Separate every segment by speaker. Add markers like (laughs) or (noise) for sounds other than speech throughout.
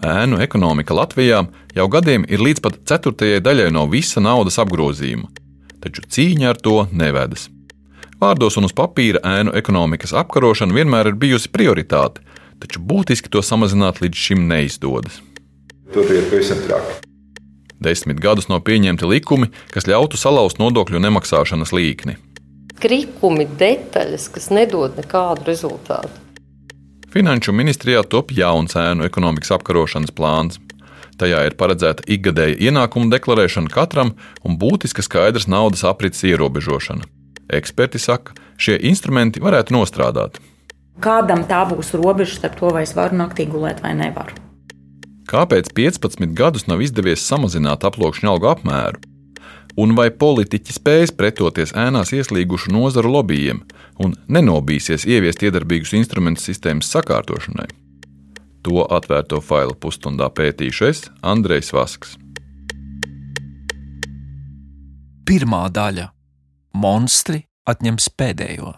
Speaker 1: Ēnu ekonomika Latvijā jau gadiem ir līdz pat ceturtajai daļai no visa naudas apgrozījuma, taču cīņa ar to nevedas. Vārdos un uz papīra ēnu ekonomikas apkarošana vienmēr ir bijusi prioritāte, taču būtiski to samazināt līdz šim neizdodas.
Speaker 2: Tur ir pavisam traki.
Speaker 1: Desmit gadus nav pieņemti likumi, kas ļautu salauzt nodokļu nemaksāšanas līkni.
Speaker 3: Krikumi, detaļas, kas nedod nekādu rezultātu.
Speaker 1: Finanšu ministrijā top jauns ēnu ekonomikas apkarošanas plāns. Tajā ir paredzēta ikgadēja ienākuma deklarēšana katram un būtiska skaidrs naudas aprits ierobežošana. Eksperti saka, šie instrumenti varētu nostrādāt.
Speaker 4: Kādam tā būs robeža starp to, vai es varu naktī gulēt vai nevaru?
Speaker 1: Kāpēc 15 gadus nav izdevies samazināt aploksņa algu apmēru? Un vai politiķi spēs pretoties ēnās ieslīgušu nozaru lobbyiem un nenobīsies ieviest iedarbīgus instrumentus sistēmas sakārtošanai. To atvērto failu pusstundā pētīšu es, Andrejs Vasks.
Speaker 5: Pirmā daļa - monstri atņems pēdējo.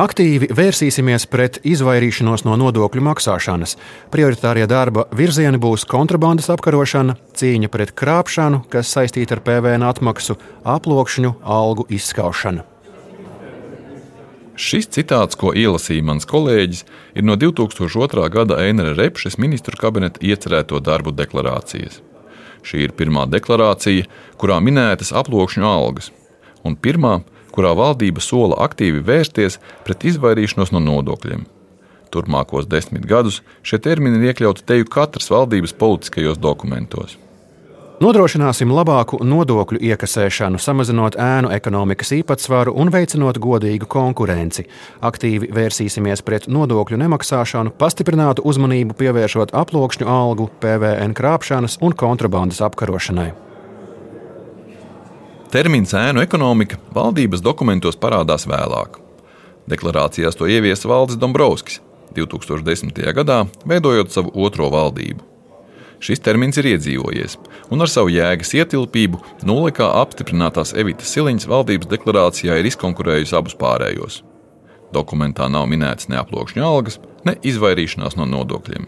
Speaker 6: Aktīvi vērsīsimies pret izvairīšanos no nodokļu maksāšanas. Prioritārie darba virzieni būs kontrabandas apkarošana, cīņa pret krāpšanu, kas saistīta ar PVN atmaksu, aploksņu, algu izskaušana.
Speaker 1: Šis citāts, ko ielasīja mans kolēģis, ir no 2002. gada Einera Repšes ministru kabineta iecerēto darbu deklarācijas. Šī ir pirmā deklarācija, kurā minētas aploksņu algas, un pirmā, kurā valdība sola aktīvi vērsties pret izvairīšanos no nodokļiem. Turpmākos desmit gadus šie termini ir iekļauti teju katras valdības politiskajos dokumentos.
Speaker 6: Nodrošināsim labāku nodokļu iekasēšanu, samazinot ēnu ekonomikas īpatsvaru un veicinot godīgu konkurenci. Aktīvi vērsīsimies pret nodokļu nemaksāšanu, pastiprinātu uzmanību pievēršot aploksņu algu, PVN krāpšanas un kontrabandas apkarošanai.
Speaker 1: Termins ēnu ekonomika valdības dokumentos parādās vēlāk. Deklarācijās to ieviesa Valdis Dombrovskis 2010. gadā, veidojot savu otro valdību. Šis termins ir iedzīvojies, un ar savu jēgas ietilpību nulikā apstiprinātās Evitas Siliņas valdības deklarācijā ir izkonkurējusi abus pārējos. Dokumentā nav minētas ne aploksņa algas, ne izvairīšanās no nodokļiem.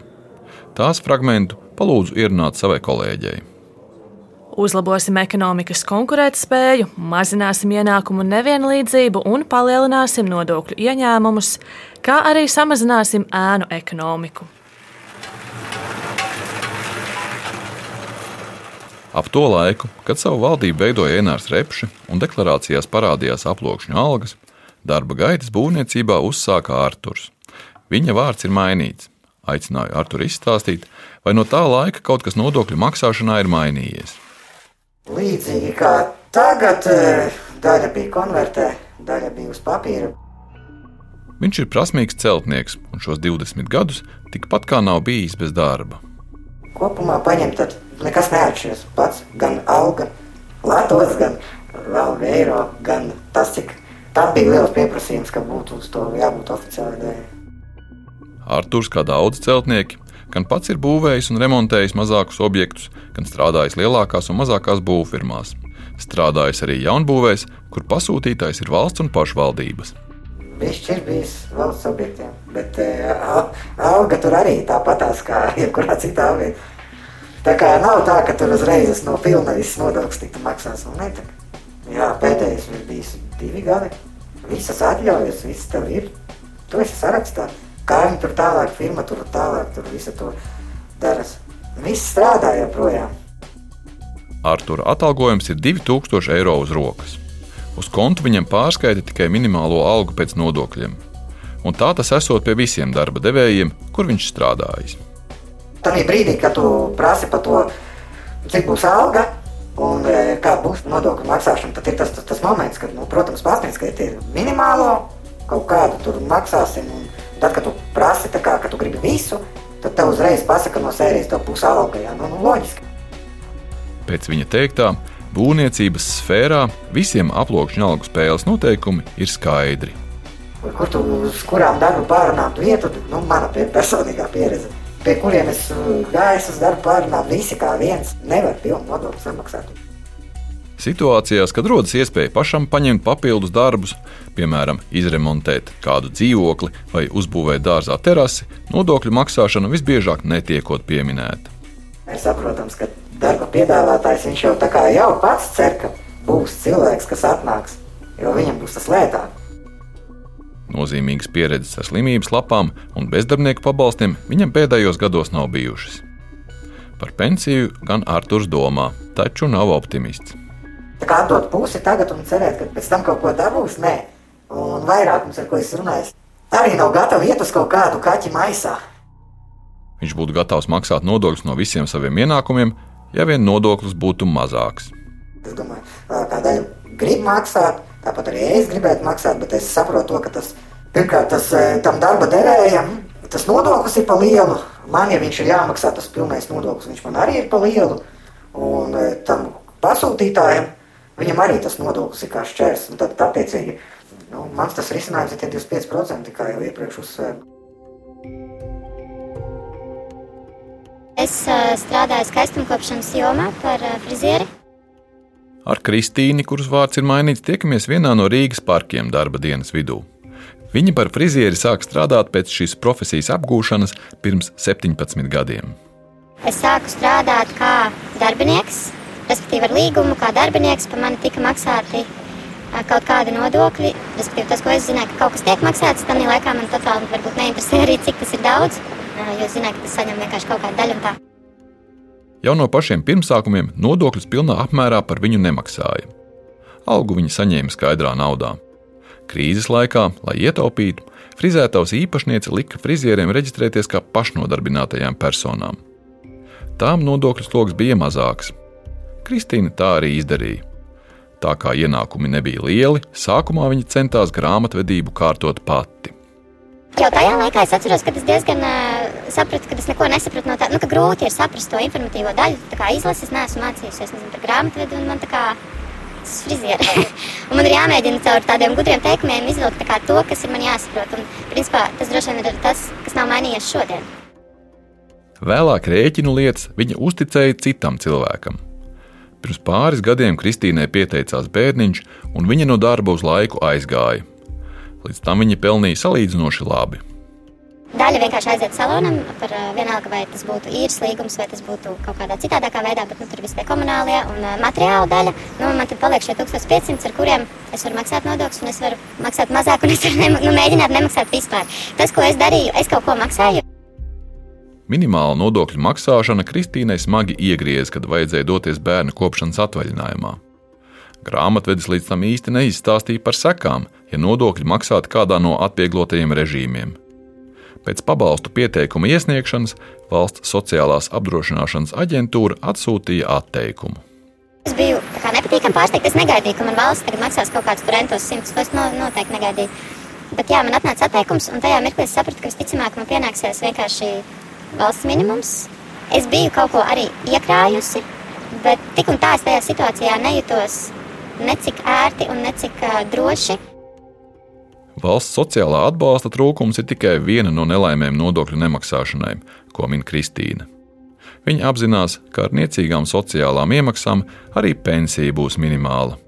Speaker 1: Tās fragmentu palūdzu ierunāt savai kolēģei.
Speaker 7: Uzlabosim ekonomikas konkurētspēju, mazināsim ienākumu nevienlīdzību un palielināsim nodokļu ieņēmumus, kā arī samazināsim ēnu ekonomiku.
Speaker 1: Ap to laiku, kad savu valdību veidoja Enārs Repši un deklarācijās parādījās aploksņu algas, darba gaitas būvniecībā uzsāka Arturs. Viņa vārds ir mainīts. Aicināju Arturu izstāstīt, vai no tā laika kaut kas nodokļu maksāšanā ir mainījies.
Speaker 8: Līdzīgi kā tagad, e, daļa bija konvertē, daļa bija uz papīra.
Speaker 1: Viņš ir prasmīgs celtnieks un šos 20 gadus tikpat kā nav bijis bez darba.
Speaker 8: Kopumā paņemt, tad nekas neatšķiras. Pats gan alga, Latvijas, gan vēl eiro, gan tas, cik tam bija liels pieprasījums, ka būtu uz to jābūt oficiāli dēļ.
Speaker 1: Arthurs, kā daudz celtnieki, Gan pats ir būvējis un remontējis mazākus objektus, gan strādājis lielākās un mazākās būvfirmās. Strādājis arī jaunbūvēs, kur pasūtītājs ir valsts un pašvaldības.
Speaker 8: Viņš ir bijis valsts objektiem, bet uh, alga tur arī tāpatās kā (laughs) jebkurā citā vietā. Tā kā nav tā, ka tur uzreiz no pilna viss nodoklis tiktu maksāts. Nu, Jā, pēdējais ir bijis divi gadi. Visas atļaujas, viss tev ir. Tu esi sarakstā kā viņi tur tālāk, firma tur tālāk, tur visu to dara. Viss strādā joprojām.
Speaker 1: Artura atalgojums ir 2000 eiro uz rokas. Uz kontu viņam pārskaita tikai minimālo algu pēc nodokļiem. Un tā tas esot pie visiem darba devējiem, kur viņš strādājis.
Speaker 8: Tad brīdī, kad tu prasi par to, cik būs alga un e, kāda būs nodokļu maksāšana, tad ir tas, tas, tas moments, kad, nu, protams, pārsniedz, ka ir minimālo kaut kādu tur maksāsim. Un, Tad, kad tu prasi, kā, ka tu gribi visu, tad tev uzreiz pasaka no sērijas, tev būs alga. Jā, nu, nu, loģiski.
Speaker 1: Pēc viņa teiktā, būvniecības sfērā visiem aploksņa algu spēles noteikumi ir skaidri.
Speaker 8: Kur tu uz kurām darbu pārunām vietu, nu, mana personīgā pieredze, pie kuriem es uh, gāju uz darbu pārunām, visi kā viens nevar pilnu nodokli samaksāt.
Speaker 1: Situācijās, kad rodas iespēja pašam paņemt papildus darbus, piemēram, izremontēt kādu dzīvokli vai uzbūvēt dārzā terasi, nodokļu maksāšana visbiežāk netiekot pieminēta.
Speaker 8: Ir saprotams, ka darba piedāvātājs jau jau pats cer, ka būs cilvēks, kas atnāks, jo viņam būs tas lētāk.
Speaker 1: Nozīmīgas pieredzes ar slimības lapām un bezdarbnieku pabalstiem viņam pēdējos gados nav bijušas. Par pensiju gan Arthurs domā, taču nav optimists.
Speaker 8: Atdot pusi tagad un cerēt, ka pēc tam kaut ko dabūs, nē. Un vairākums, ar ko es runāju, arī nav gatavi iet uz kaut kādu kaķi maisā.
Speaker 1: Viņš būtu gatavs maksāt nodokļus no visiem saviem ienākumiem, ja vien nodoklis būtu mazāks.
Speaker 8: Es domāju, kā daļa grib maksāt, tāpat arī es gribētu maksāt, bet es saprotu, to, ka tas pirmkārt tas, tam darba devējam tas nodoklis ir pa lielu. Man, ja viņš ir jāmaksā tas pilnais nodoklis, viņš man arī ir pa lielu. Un tam pasūtītājam Viņam arī tas nodoklis ir kā šķērs. Tad, attiecīgi, nu, mans tas risinājums ir tie 25%, kā jau iepriekš uzsvēru.
Speaker 9: Es uh, strādāju skaistumkopšanas jomā par uh, frizieri.
Speaker 1: Ar Kristīnu, kuras vārds ir mainīts, tiekamies vienā no Rīgas parkiem darba dienas vidū. Viņa par frizieri sāk strādāt pēc šīs profesijas apgūšanas pirms 17 gadiem.
Speaker 9: Es sāku strādāt kā darbinieks Respektīvi, ar līgumu, kā darbinieks, par mani tika maksāti kaut kādi nodokļi. Respektīvi, tas, ko es zināju, ka kaut kas tiek maksāts, tad laikā man totāli varbūt neinteresē arī, cik tas ir daudz. Jo zināju, ka tas saņem vienkārši kaut kādu daļu. Tā.
Speaker 1: Jau no pašiem pirmsākumiem nodokļus pilnā apmērā par viņu nemaksāja. Algu viņa saņēma skaidrā naudā. Krīzes laikā, lai ietaupītu, frizētavas īpašniece lika frizieriem reģistrēties kā pašnodarbinātajām personām. Tām nodokļu sloks bija mazāks, Kristīna tā arī izdarīja. Tā kā ienākumi nebija lieli, sākumā viņa centās grāmatvedību kārtot pati.
Speaker 9: Jau tajā laikā es atceros, ka es diezgan uh, sapratu, ka es neko nesapratu no tā, nu, ka grūti ir saprast to informatīvo daļu. Tā kā izlases, es neesmu mācījusies nezinu, par grāmatvedu, un man tā kā tas ir frizieri. (laughs) un man ir jāmēģina caur tādiem gudriem teikumiem izvilkt to, kas ir man jāsaprot. Un, principā, tas droši vien ir tas, kas nav mainījies šodien.
Speaker 1: Vēlāk rēķinu lietas viņa uzticēja citam cilvēkam, Pirms pāris gadiem Kristīnai pieteicās bērniņš, un viņa no darba uz laiku aizgāja. Līdz tam viņa pelnīja salīdzinoši labi.
Speaker 9: Daļa vienkārši aiziet salonam, par vienalga, vai tas būtu īres līgums, vai tas būtu kaut kādā citādākā veidā, bet nu, tur viss tie komunālie un materiāla daļa. Nu, man tad paliek šie 1500, ar kuriem es varu maksāt nodokļus, un es varu maksāt mazāk, un es varu (laughs) nem, nu, mēģināt nemaksāt vispār. Tas, ko es darīju, es kaut ko maksāju.
Speaker 1: Minimāla nodokļu maksāšana Kristīnai smagi iegriez, kad vajadzēja doties bērnu kopšanas atvaļinājumā. Grāmatvedis līdz tam īsti neizstāstīja par sekām, ja nodokļi maksāti kādā no atvieglotajiem režīmiem. Pēc pabalstu pieteikuma iesniegšanas valsts sociālās apdrošināšanas aģentūra atsūtīja atteikumu.
Speaker 9: Es biju nepatīkami pārsteigts. Es negaidīju, ka man valsts tagad maksās kaut kādus rentos simtus. Es no, noteikti negaidīju. Bet jā, man atnāca atteikums, un tajā mirklī es sapratu, ka visticamāk man pienāksies vienkārši valsts minimums. Es biju kaut ko arī iekrājusi, bet tik un tā es tajā situācijā nejūtos necik ērti un necik uh, droši.
Speaker 1: Valsts sociālā atbalsta trūkums ir tikai viena no nelaimēm nodokļu nemaksāšanai, ko min Kristīna. Viņa apzinās, ka ar niecīgām sociālām iemaksām arī pensija būs minimāla.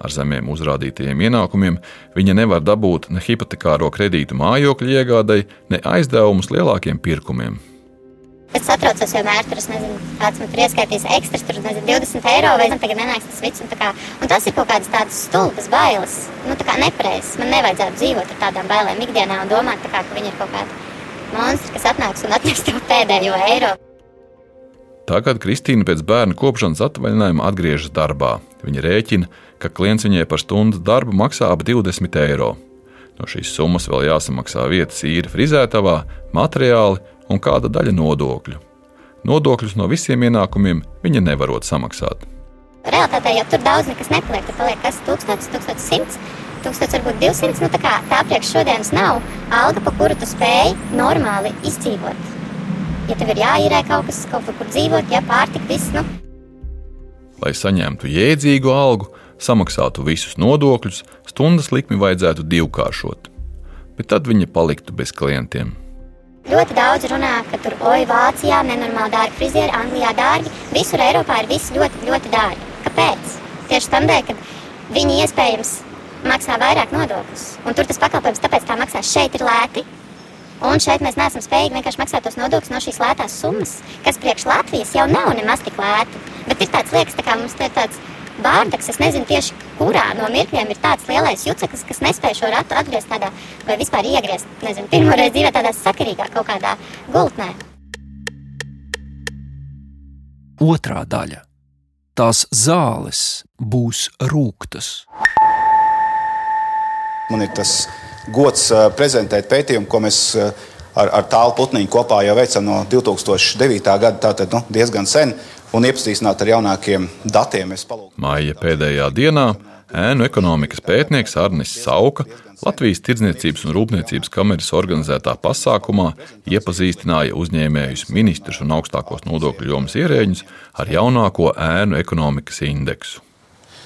Speaker 1: Ar zemiem uzrādītajiem ienākumiem viņa nevar dabūt ne hipotekāro kredītu mājokļu iegādai, ne aizdevumus lielākiem pirkumiem.
Speaker 9: Es satraucos vienmēr, tur, nezinu, kāds man tur ieskaitīs ekstras, tur nezinu, 20 eiro, vai tagad nenāks tas viss. Un, kā, un tas ir kaut kādas tādas stulbas bailes, nu, tā kā nepareizas. Man nevajadzētu dzīvot ar tādām bailēm ikdienā un domāt, kā, ka viņi ir kaut kādi monstri, kas atnāks un atneks to pēdējo eiro.
Speaker 1: Tagad Kristīna pēc bērna kopšanas atvaļinājuma atgriežas darbā. Viņa rēķina, ka klients viņai par stundu darbu maksā ap 20 eiro. No šīs summas vēl jāsamaksā vietas īra frizētavā, materiāli un kāda daļa nodokļu. Nodokļus no visiem ienākumiem viņa nevarot samaksāt.
Speaker 9: Realtātē jau tur daudz nekas nepaliek. Tur paliek kas 1000, 1100, 1000, varbūt 200. Nu, tā kā tā priekš šodienas nav alga, pa kuru tu spēj normāli izdzīvot. Ja tev ir jāīrē kaut kas, kaut kur dzīvot, ja pārtika, viss. Nu.
Speaker 1: Lai saņemtu jēdzīgu algu, samaksātu visus nodokļus, stundas likmi vajadzētu divkāršot, bet tad viņa paliktu bez klientiem.
Speaker 9: Ļoti daudz runā, ka tur oi, Vācijā nenormāli dārgi frizieri, Anglijā dārgi. Visur Eiropā ir viss ļoti, ļoti dārgi. Kāpēc? Tieši tam dēļ, ka viņi iespējams maksā vairāk nodokļus. Un tur tas pakalpojums tāpēc tā maksās. Šeit ir lēti. Un šeit mēs neesam spējīgi vienkārši maksāt tos nodokļus no šīs lētās summas, kas priekš Latvijas jau nav nemaz tik lēti. Bet ir tāds liekas, tā kā mums ir tāds bārdaks. Es nezinu tieši, kurā no mirkļiem ir tāds lielais juceklis, kas nespēj šo ratu atgriezt tādā, vai vispār iegriezt, nezinu, pirmoreiz dzīvē tādā sakarīgā kaut kādā gultnē.
Speaker 5: Otrā daļa - tās zāles būs rūktas.
Speaker 10: Man ir tas gods prezentēt pētījumu, ko mēs ar, ar tālu putniņu kopā jau veicam no 2009. gada, tātad nu, diezgan sen, un iepazīstināt ar jaunākiem datiem.
Speaker 1: Māja pēdējā dienā ēnu ekonomikas pētnieks Arnis Sauka Latvijas Tirdzniecības un Rūpniecības kameras organizētā pasākumā iepazīstināja uzņēmējus, ministrus un augstākos nodokļu jomas ierēģus ar jaunāko ēnu ekonomikas indeksu.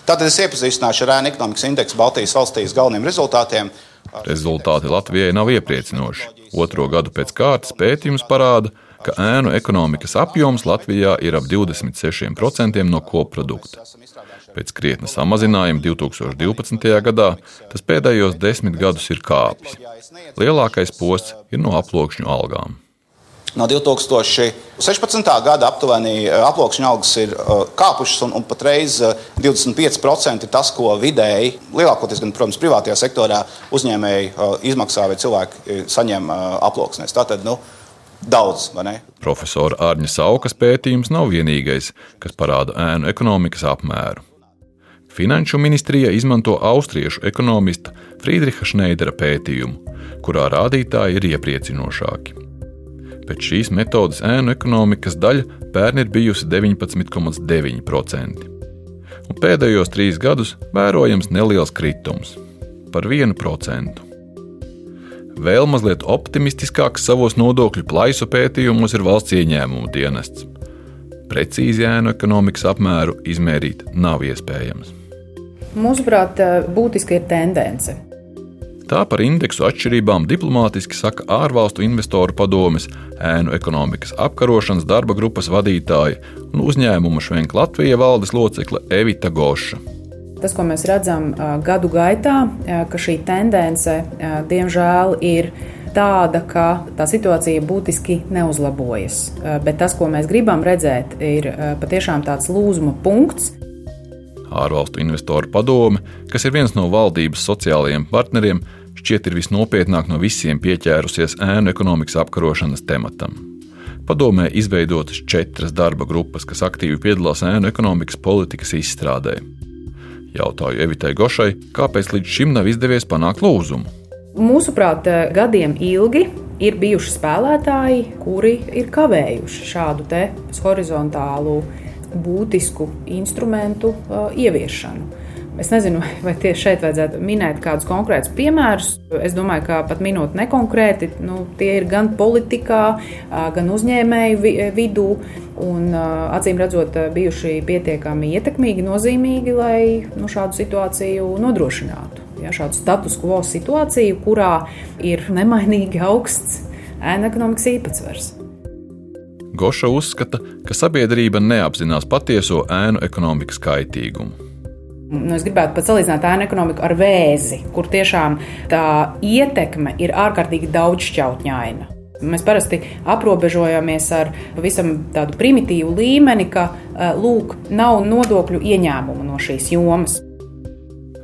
Speaker 10: Tātad es iepazīstināšu ar ēnu ekonomikas indeksu Baltijas valstīs galveniem rezultātiem.
Speaker 1: Rezultāti Latvijai nav iepriecinoši. Otro gadu pēc kārtas pētījums parāda, ka ēnu ekonomikas apjoms Latvijā ir ap 26% no koprodukta. Pēc krietna samazinājuma 2012. gadā tas pēdējos desmit gadus ir kāpis. Lielākais posts ir no aploksņu algām.
Speaker 10: No 2016. gada aptuveni aploksņa algas ir kāpušas, un, un patreiz 25% ir tas, ko vidēji, lielākoties, gan, protams, privātajā sektorā uzņēmēji izmaksā vai cilvēki saņem aploksnēs. Tātad, nu, daudz.
Speaker 1: Profesora Arņa Saukas pētījums nav vienīgais, kas parāda ēnu ekonomikas apmēru. Finanšu ministrija izmanto austriešu ekonomista Friedricha Šneidera pētījumu, kurā rādītāji ir iepriecinošāki. Pēc šīs metodes ēnu ekonomikas daļa pērn ir bijusi 19,9%. Un pēdējos trīs gadus vērojams neliels kritums - par 1%. Vēl mazliet optimistiskāks savos nodokļu plaisu pētījumos ir valsts ieņēmumu dienests. Precīzi ēnu ekonomikas apmēru izmērīt nav iespējams.
Speaker 4: Mūsuprāt, būtiski ir tendence.
Speaker 1: Tā par indeksu atšķirībām diplomātiski saka ārvalstu investoru padomes, ēnu ekonomikas apkarošanas darba grupas vadītāja un uzņēmuma Švenka Latvijas valdes locekle Evita Goša.
Speaker 4: Tas, ko mēs redzam gadu gaitā, ka šī tendence diemžēl ir tāda, ka tā situācija būtiski neuzlabojas. Bet tas, ko mēs gribam redzēt, ir patiešām tāds lūzuma punkts,
Speaker 1: ārvalstu investoru padome, kas ir viens no valdības sociālajiem partneriem, šķiet ir visnopietnāk no visiem pieķērusies ēnu ekonomikas apkarošanas tematam. Padomē izveidotas četras darba grupas, kas aktīvi piedalās ēnu ekonomikas politikas izstrādē. Jautāju Evitai Gošai, kāpēc līdz šim nav izdevies panākt lūzumu.
Speaker 4: Mūsuprāt, gadiem ilgi ir bijuši spēlētāji, kuri ir kavējuši šādu horizontālu būtisku instrumentu uh, ieviešanu. Es nezinu, vai tieši šeit vajadzētu minēt kādus konkrētus piemērus. Es domāju, ka pat minot nekonkrēti, nu, tie ir gan politikā, gan uzņēmēju vidū, un acīm redzot, bijuši pietiekami ietekmīgi, nozīmīgi, lai nu, šādu situāciju nodrošinātu. Ja, šādu status quo situāciju, kurā ir nemainīgi augsts ēna ekonomikas īpatsvars.
Speaker 1: Goša uzskata, ka sabiedrība neapzinās patieso ēnu ekonomikas kaitīgumu.
Speaker 4: Nu, es gribētu pat salīdzināt ēnu ekonomiku ar vēzi, kur tiešām tā ietekme ir ārkārtīgi daudzšķautņaina. Mēs parasti aprobežojamies ar pavisam tādu primitīvu līmeni, ka lūk, nav nodokļu ieņēmumu no šīs jomas.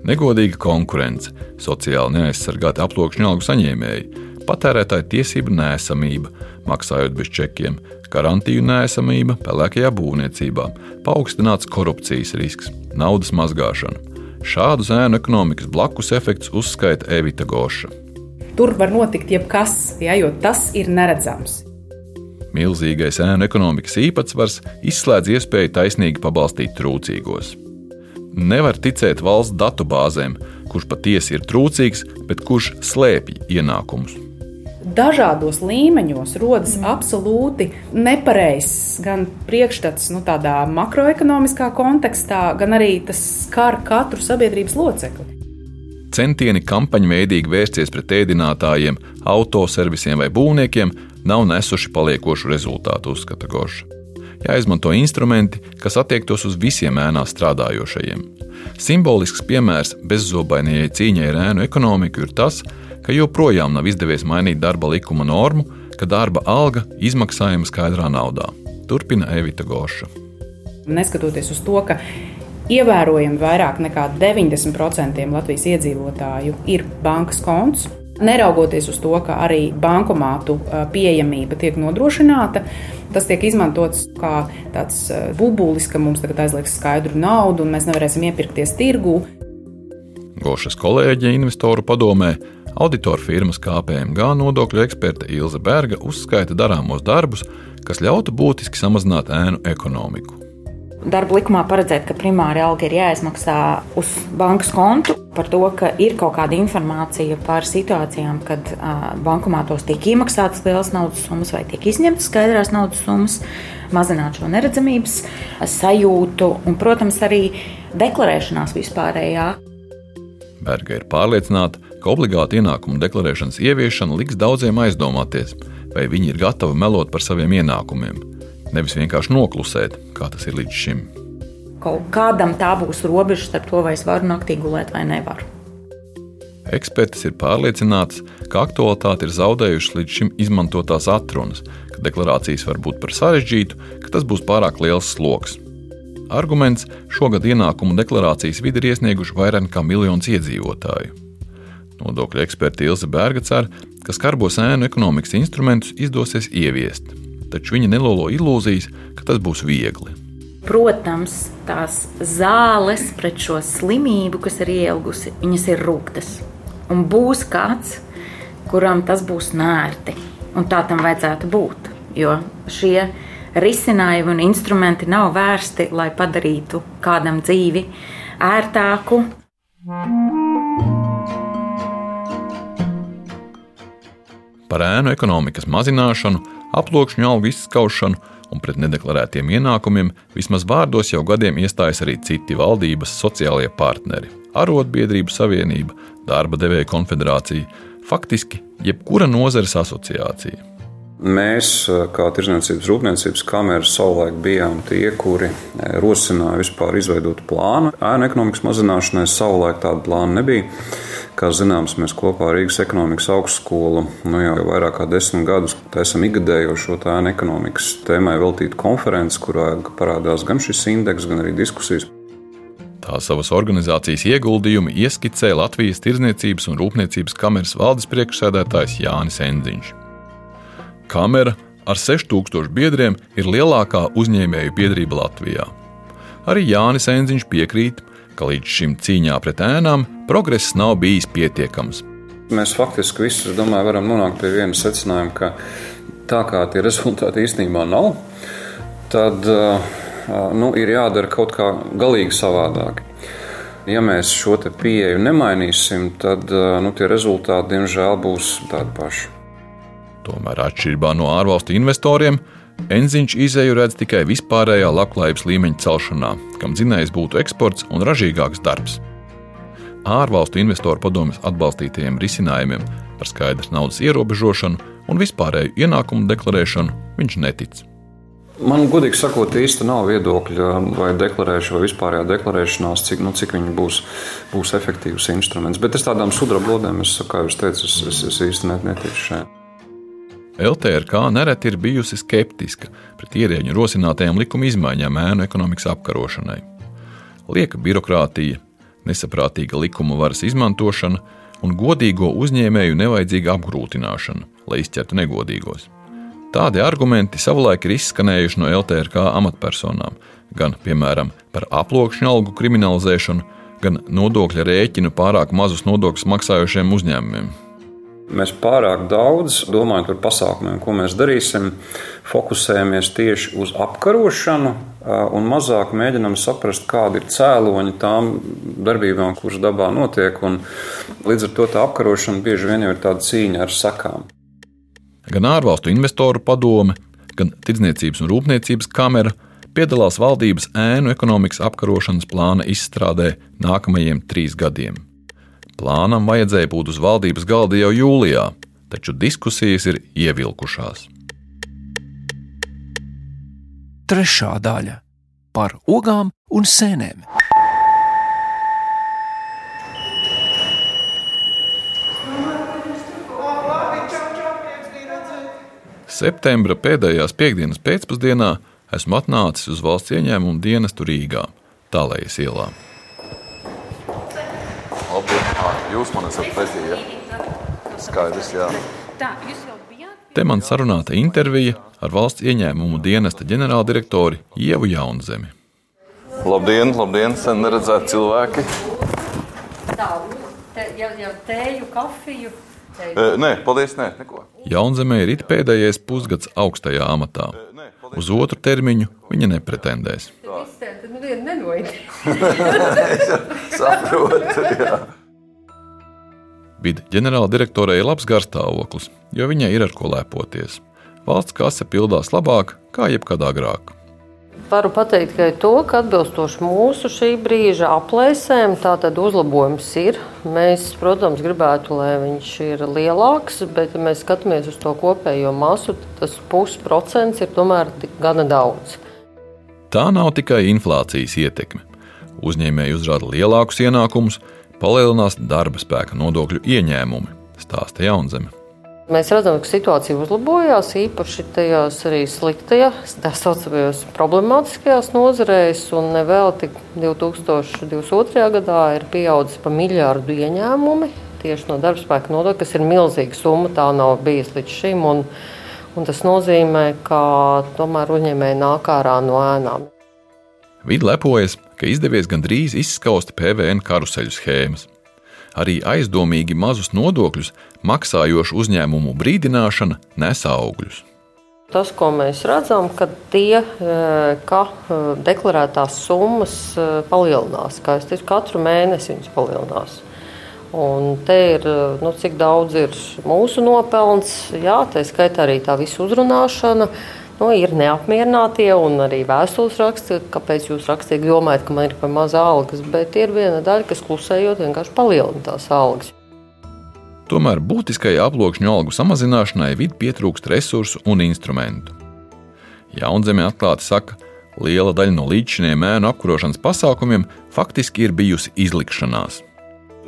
Speaker 1: Negodīga konkurence, sociāli neaizsargāti aploksņu algu saņēmēji, patērētāja tiesību nēsamība, maksājot bez čekiem, garantiju nēsamība pelēkajā būvniecībā, paaugstināts korupcijas risks, naudas mazgāšana. Šādu ēnu ekonomikas blakus efekts uzskaita Evita Goša.
Speaker 4: Tur var notikt jebkas, ja, jo tas ir neredzams.
Speaker 1: Milzīgais ēnu ekonomikas īpatsvars izslēdz iespēju taisnīgi pabalstīt trūcīgos. Nevar ticēt valsts datubāzēm, kurš patiesi ir trūcīgs, bet kurš slēpj ienākumus
Speaker 4: dažādos līmeņos rodas mm. absolūti nepareizs gan priekšstats nu, tādā makroekonomiskā kontekstā, gan arī tas skar katru sabiedrības locekli.
Speaker 1: Centieni kampaņveidīgi vērsties pret ēdinātājiem, autoservisiem vai būvniekiem nav nesuši paliekošu rezultātu, uzskata Goša. jāizmanto instrumenti, kas attiektos uz visiem ēnā strādājošajiem. Simbolisks piemērs bezzobainajai cīņai ar ēnu ekonomiku ir tas, ka joprojām nav izdevies mainīt darba likuma normu, ka darba alga izmaksājama skaidrā naudā. Turpina Evita Goša.
Speaker 4: Neskatoties uz to, ka ievērojami vairāk nekā 90% Latvijas iedzīvotāju ir bankas konts, neraugoties uz to, ka arī bankomātu pieejamība tiek nodrošināta, tas tiek izmantots kā tāds bubulis, ka mums tagad aizlieks skaidru naudu un mēs nevarēsim iepirkties tirgū.
Speaker 1: Gošas kolēģe investoru padomē Auditoru firmas KPMG nodokļu eksperte Ilze Berga uzskaita darāmos darbus, kas ļautu būtiski samazināt ēnu ekonomiku.
Speaker 11: Darba likumā paredzēt, ka primāri alga ir jāizmaksā uz bankas kontu. Par to, ka ir kaut kāda informācija par situācijām, kad bankomātos tiek iemaksātas lielas naudas summas vai tiek izņemtas skaidrās naudas summas, mazināt šo neredzamības sajūtu un, protams, arī deklarēšanās vispārējā.
Speaker 1: Berga ir pārliecināta, ka obligāta ienākuma deklarēšanas ieviešana liks daudziem aizdomāties, vai viņi ir gatavi melot par saviem ienākumiem nevis vienkārši noklusēt, kā tas ir līdz šim.
Speaker 11: Kaut kādam tā būs robeža starp to, vai es varu naktī gulēt vai nevaru.
Speaker 1: Eksperts ir pārliecināts, ka aktualitāti ir zaudējušas līdz šim izmantotās atrunas, ka deklarācijas var būt par sarežģītu, ka tas būs pārāk liels sloks. Arguments šogad ienākumu deklarācijas vidi ir iesnieguši vairāk nekā miljons iedzīvotāju. Nodokļu eksperti Ilze Berga cer, ka skarbos ēnu ekonomikas instrumentus izdosies ieviest taču viņa nelolo ilūzijas, ka tas būs viegli.
Speaker 11: Protams, tās zāles pret šo slimību, kas ir ielgusi, viņas ir rūktas. Un būs kāds, kuram tas būs nērti. Un tā tam vajadzētu būt. Jo šie risinājumi un instrumenti nav vērsti, lai padarītu kādam dzīvi ērtāku.
Speaker 1: Par ēnu ekonomikas mazināšanu aploksņu algu izskaušanu un pret nedeklarētiem ienākumiem vismaz vārdos jau gadiem iestājas arī citi valdības sociālie partneri - Arotbiedrību savienība, darba devēja konfederācija, faktiski jebkura nozares asociācija.
Speaker 12: Mēs, kā Tirzniecības rūpniecības kamera, savulaik bijām tie, kuri rosināja vispār izveidot plānu. Ēnu ekonomikas mazināšanai savulaik tāda plāna nebija. Kā zināms, mēs kopā ar Rīgas ekonomikas augstskolu nu, jau vairāk kā desmit gadus esam ikgadējo šo tēnu ekonomikas tēmai veltītu konferenci, kurā parādās gan šis indeks, gan arī diskusijas.
Speaker 1: Tā savas organizācijas ieguldījumu ieskicēja Latvijas Tirzniecības un Rūpniecības kameras valdes priekšsēdētājs Jānis Enziņš. Kamera ar 6000 biedriem ir lielākā uzņēmēju biedrība Latvijā. Arī Jānis Enziņš piekrīt, ka līdz šim cīņā pret ēnām progress nav bijis pietiekams.
Speaker 12: Mēs faktiski visi, domāju, varam nonākt pie viena secinājuma, ka tā kā tie (laughs) rezultāti īstenībā nav, tad nu, ir jādara kaut kā galīgi savādāk. Ja mēs šo pieeju nemainīsim, tad nu, tie rezultāti, diemžēl, būs tādi paši.
Speaker 1: Tomēr, atšķirībā no ārvalstu investoriem, Enziņš izēju redz tikai vispārējā labklājības līmeņa celšanā, kam dzinējs būtu eksports un ražīgāks darbs. Ārvalstu investoru padomjas atbalstītajiem risinājumiem par skaidras naudas ierobežošanu un vispārēju ienākumu deklarēšanu viņš netic.
Speaker 12: Man, godīgi sakot, īsti nav viedokļa vai deklarēšana, vai vispārējā deklarēšanās, cik, nu, cik viņi būs, būs efektīvs instruments. Bet es tādām sudrablodēm, es, kā jau teicu, es, es, es īsti neticu šeit.
Speaker 1: LTRK nereti ir bijusi skeptiska pret ierēģu rosinātajām likuma izmaiņām ēnu ekonomikas apkarošanai. Lieka birokrātija, nesaprātīga likuma varas izmantošana un godīgo uzņēmēju nevajadzīga apgrūtināšana, lai izķertu negodīgos. Tādi argumenti savulaik ir izskanējuši no LTRK amatpersonām, gan, piemēram, par aploksņu algu kriminalizēšanu, gan nodokļa rēķinu pārāk mazus nodokļus maksājošiem uzņēmumiem.
Speaker 12: Mēs pārāk daudz domājam par pasākumiem, ko mēs darīsim, fokusējamies tieši uz apkarošanu un mazāk mēģinam saprast, kādi ir cēloņi tām darbībām, kuras dabā notiek. Līdz ar to tā apkarošana bieži vien ir tāda cīņa ar sakām.
Speaker 1: Gan ārvalstu investoru padome, gan Tirdzniecības un Rūpniecības kamera piedalās valdības ēnu ekonomikas apkarošanas plāna izstrādē nākamajiem trīs gadiem. Plānam vajadzēja būt uz valdības galda jau jūlijā, taču diskusijas ir ievilkušās.
Speaker 5: trešā daļa par ogām un sēnēm.
Speaker 1: Septembra pēdējās piekdienas pēcpusdienā esmu atnācis uz valsts ieņēmumu dienestu Rīgā, Tālējas ielā. Labi, jūs man esat prezidija. Skaidrs, jā. Te man sarunāta intervija ar valsts ieņēmumu dienesta ģenerāldirektori Ievu Jaunzemi. Labdien, labdien, sen neredzēti cilvēki.
Speaker 3: Tā, te, jau, jau tēju, kafiju.
Speaker 1: E, nē, paldies, nē, neko. Jaunzemē ir it pēdējais pusgads augstajā amatā. Uz otru termiņu viņa nepretendēs.
Speaker 3: Tad nevienu nenoid. (laughs)
Speaker 1: Saprotu, jā. Bida ģenerāldirektorai ir labs garstāvoklis, jo viņai ir ar ko lepoties. Valsts kase pildās labāk kā jebkad agrāk.
Speaker 3: Varu pateikt tikai to, ka atbilstoši mūsu šī brīža aplēsēm, tātad uzlabojums ir. Mēs, protams, gribētu, lai viņš ir lielāks, bet, ja mēs skatāmies uz to kopējo masu, tas pusprocents ir tomēr gana daudz.
Speaker 1: Tā nav tikai inflācijas ietekme. Uzņēmēji uzrāda lielākus ienākumus, palielinās darba spēka nodokļu ieņēmumi, stāsta Jaunzeme.
Speaker 3: Mēs redzam, ka situācija uzlabojās īpaši tajās arī sliktajās, tā saucamajās problemātiskajās nozarēs, un nevelti 2022. gadā ir pieaudzis pa miljārdu ieņēmumi tieši no darba spēka nodokļa, kas ir milzīga summa, tā nav bijis līdz šim. Un, un tas nozīmē, ka tomēr uzņēmēji nāk ārā no ēnām.
Speaker 1: Vidi lepojas, ka izdevies gandrīz izskaust PVN karuseļu schēmas. Arī aizdomīgi mazus nodokļus maksājošu uzņēmumu brīdināšana nes augļus.
Speaker 3: Tas, ko mēs redzam, ka tie, ka deklarētās summas palielinās, kā es teicu, katru mēnesi viņas palielinās. Un te ir, nu, cik daudz ir mūsu nopelns, jā, tā skaitā arī tā visa uzrunāšana. Nu, ir neapmierinātie un arī vēstules raksti, kāpēc jūs rakstīgi domājat, ka man ir par maz algas, bet ir viena daļa, kas klusējot vienkārši palielina tās algas.
Speaker 1: Tomēr būtiskai aploksņu algu samazināšanai vid pietrūkst resursu un instrumentu. Jaunzeme atklāti saka, liela daļa no līdzšiniem ēnu apkarošanas pasākumiem faktiski ir bijusi izlikšanās.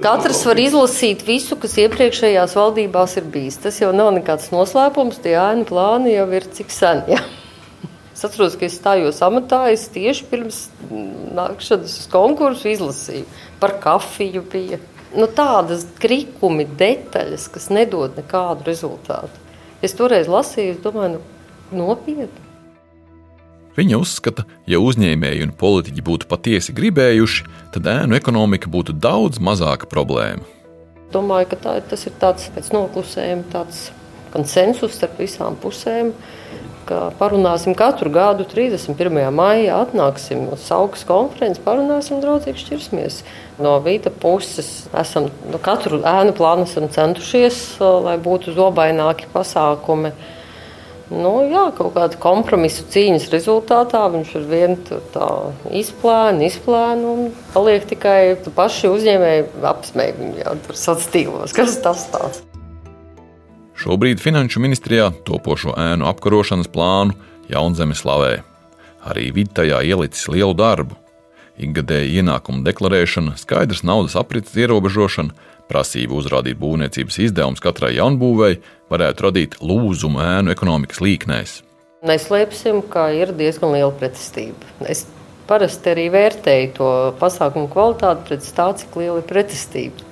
Speaker 3: Katrs var izlasīt visu, kas iepriekšējās valdībās ir bijis. Tas jau nav nekāds noslēpums. Tie ēnu plāni jau ir cik sen. Ja? Es atceros, ka es stājos amatā. Es tieši pirms nākšanas uz konkursu izlasīju par kafiju. Bija. Nu, tādas krikumi, detaļas, kas nedod nekādu rezultātu. Es toreiz lasīju, domāju, nu, nopietni.
Speaker 1: Viņa uzskata, ja uzņēmēji un politiķi būtu patiesi gribējuši, tad ēnu ekonomika būtu daudz mazāka problēma.
Speaker 3: Domāju, ka tā, tas ir tāds pēc noklusējuma, tāds konsensus starp visām pusēm. Parunāsim katru gadu, 31. maijā, atnāksim uz augstas konferences, parunāsim, draudzīgi šķirsimies. No vīta puses esam no katru ēnu plānu centušies, lai būtu zobaināki pasākumi. Nu, jā, kaut kāda kompromisa cīņas rezultātā viņš ar vienu tā izplēna, izplēna un paliek tikai paši uzņēmēji apsmēji viņu jau tur tīklos. Kas tas tāds?
Speaker 1: Šobrīd Finanšu ministrijā topošo ēnu apkarošanas plānu Jaunzeme slavē. Arī vidi tajā ielicis lielu darbu. Ikgadēja ienākumu deklarēšana, skaidrs naudas aprits ierobežošana, prasība uzrādīt būvniecības izdevumus katrai jaunbūvēi varētu radīt lūzumu ēnu ekonomikas līknēs.
Speaker 3: Neslēpsim, ka ir diezgan liela pretestība. Es parasti arī vērtēju to pasākumu kvalitāti pret tā, cik liela ir pretestība.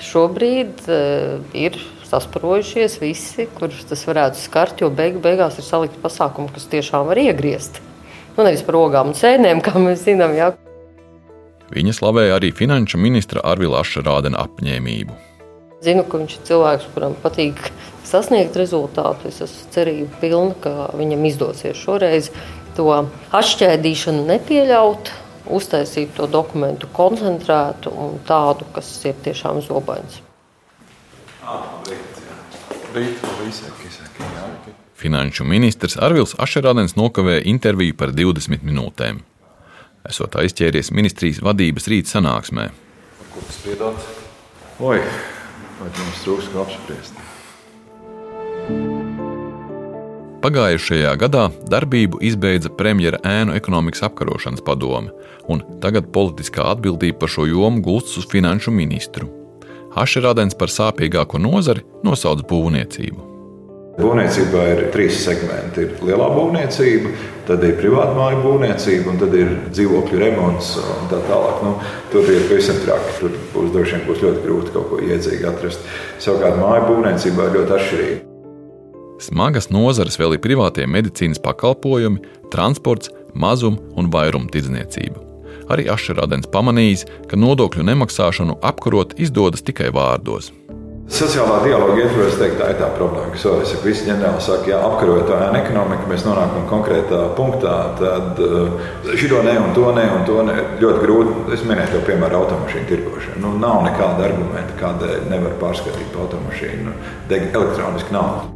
Speaker 3: Šobrīd uh, ir sasparojušies visi, kurus tas varētu skart, jo beigu, beigās ir salikti pasākumi, kas tiešām var iegriezt. Nu, nevis par ogām un sēnēm, kā mēs zinām. Jā.
Speaker 1: Viņa slavēja arī finanšu ministra Arvila Ašrādena apņēmību.
Speaker 3: Zinu, ka viņš ir cilvēks, kuram patīk sasniegt rezultātu. Es esmu cerība pilna, ka viņam izdosies šoreiz to atšķēdīšanu nepieļaut, uztaisīt to dokumentu koncentrētu un tādu, kas ir tiešām zobains.
Speaker 1: Finanšu ministrs Arvils Ašerādens nokavēja interviju par 20 minūtēm esot aizķēries ministrijas vadības rīta sanāksmē.
Speaker 2: Kur tas piedāvāts? Oi, vai mums trūks ko apspriest?
Speaker 1: Pagājušajā gadā darbību izbeidza premjera ēnu ekonomikas apkarošanas padome, un tagad politiskā atbildība par šo jomu gulstas uz finanšu ministru. Hašerādens par sāpīgāko nozari nosauc būvniecību.
Speaker 2: Būvniecībā ir trīs segmenti. Ir lielā būvniecība, tad ir privāta māju būvniecība, un tad ir dzīvokļu remonts un tā tālāk. Nu, tur ir pavisam traki. Tur būs droši vien būs ļoti grūti kaut ko iedzīgi atrast. Savukārt māju būvniecībā ir ļoti atšķirīgi.
Speaker 1: Smagas nozares vēl ir privātie medicīnas pakalpojumi, transports, mazum un vairumtirdzniecība. Arī Ašerādens pamanījis, ka nodokļu nemaksāšanu apkarot izdodas tikai vārdos.
Speaker 2: Sociālā dialoga ietvaros teikt, tā ir tā problēma, ka es saku, visi ģenerāli saka, ja apkarojot tā ēna ekonomiku, mēs nonākam konkrētā punktā, tad uh, šito ne un to ne un to ne. Ļoti grūti, es minēju to piemēru automašīnu tirgošanu. Nu, nav nekāda argumenta, kādēļ nevar pārskatīt automašīnu, deg elektroniski naudu.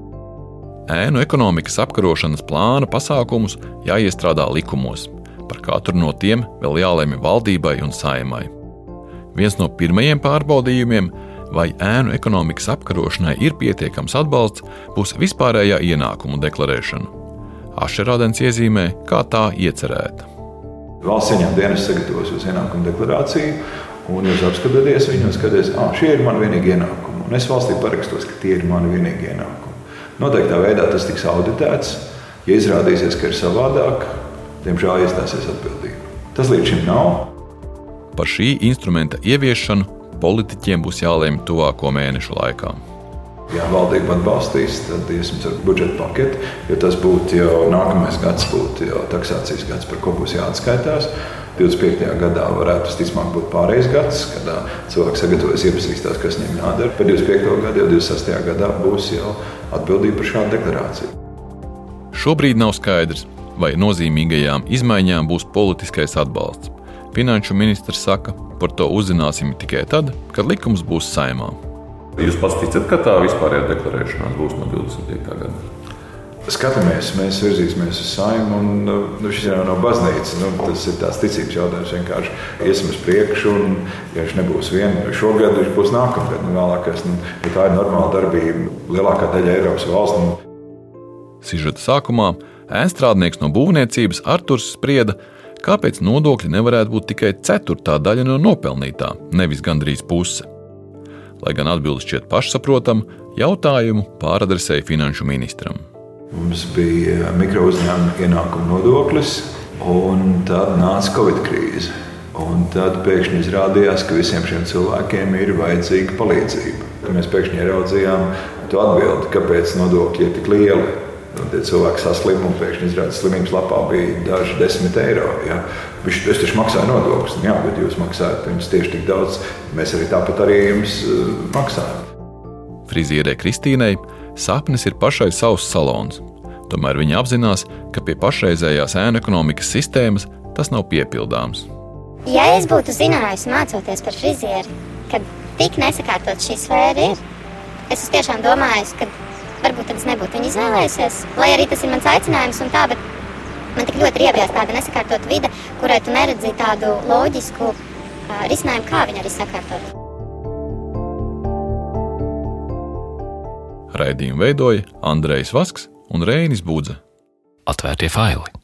Speaker 1: Ēnu ekonomikas apkarošanas plāna pasākumus jāiestrādā likumos. Par katru no tiem vēl jālemj valdībai un saimai. Viens no pirmajiem pārbaudījumiem, vai ēnu ekonomikas apkarošanai ir pietiekams atbalsts, būs vispārējā ienākumu deklarēšana. Ašerādens iezīmē, kā tā iecerēta.
Speaker 2: Valsts ieņēmuma dienas sagatavos uz ienākumu deklarāciju, un jūs apskatāties viņu un skatāties, ka šie ir mani vienīgie ienākumi. Un es valstī parakstos, ka tie ir mani vienīgie ienākumi. Noteiktā veidā tas tiks auditēts. Ja izrādīsies, ka ir savādāk, diemžēl iestāsies atbildība. Tas līdz šim nav.
Speaker 1: Par šī instrumenta ieviešanu politiķiem būs jālēm tuvāko mēnešu laikā.
Speaker 2: Ja valdība atbalstīs, tad iesim ar budžeta paketi, jo tas būtu jau nākamais gads, būtu jau taksācijas gads, par ko būs jāatskaitās. 25. gadā varētu visticamāk būt pārējais gads, kad cilvēks sagatavojas, iepazīstās, kas viņam jādara. Par 25. gadu, jau 26. gadā būs jau atbildība par šādu deklarāciju.
Speaker 1: Šobrīd nav skaidrs, vai nozīmīgajām izmaiņām būs politiskais atbalsts. Finanšu ministrs saka, par to uzzināsim tikai tad, kad likums būs saimā.
Speaker 13: Jūs pats ticat, ka tā vispārējā deklarēšanās būs no 25. gada?
Speaker 2: Skatāmies, mēs virzīsimies uz saimnu, un nu, šis jau nav baznīca. Nu, tas ir tāds ticības jautājums. Vienkārši iesim uz priekšu, un, ja viņš nebūs viena šogad, viņš būs nākamgad. Nu, vēlākais, nu, ja tā ir normāla darbība lielākā daļa Eiropas valstu.
Speaker 1: Nu. Sižeta sākumā ēnstrādnieks no būvniecības Arturs sprieda, kāpēc nodokļi nevarētu būt tikai ceturtā daļa no nopelnītā, nevis gandrīz puse. Lai gan atbildes šķiet pašsaprotama, jautājumu pāradresēja finanšu ministram.
Speaker 2: Mums bija mikro uzņēmuma ienākuma nodoklis, un tad nāca Covid krīze. Un tad pēkšņi izrādījās, ka visiem šiem cilvēkiem ir vajadzīga palīdzība. Mēs pēkšņi ieraudzījām to atbildi, kāpēc nodokļi ir tik lieli. Un tie cilvēki saslima un pēkšņi izrādījās, ka slimības lapā bija daži desmit eiro. Ja? Viņš es taču maksāju nodokļus, jā, bet jūs maksājat jums tieši tik daudz. Mēs arī tāpat arī jums uh, maksājam.
Speaker 1: Frizierē Kristīnai sapnis ir pašai savs salons. Tomēr viņa apzinās, ka pie pašreizējās ēnu ekonomikas sistēmas tas nav piepildāms.
Speaker 9: Ja es būtu zinājusi, mācoties par frizieri, ka tik nesakārtot šī sfēra ir, es tiešām domāju, ka varbūt es nebūtu viņu izvēlējusies. Lai arī tas ir mans aicinājums un tā, bet man tik ļoti riebjās tāda nesakārtot vide, kurai tu neredzi tādu loģisku uh, risinājumu, kā viņu arī sakārtot.
Speaker 1: Raidījumu veidoja Andrejs Vasks un Rēnis Budze.
Speaker 5: Atvērtie faili!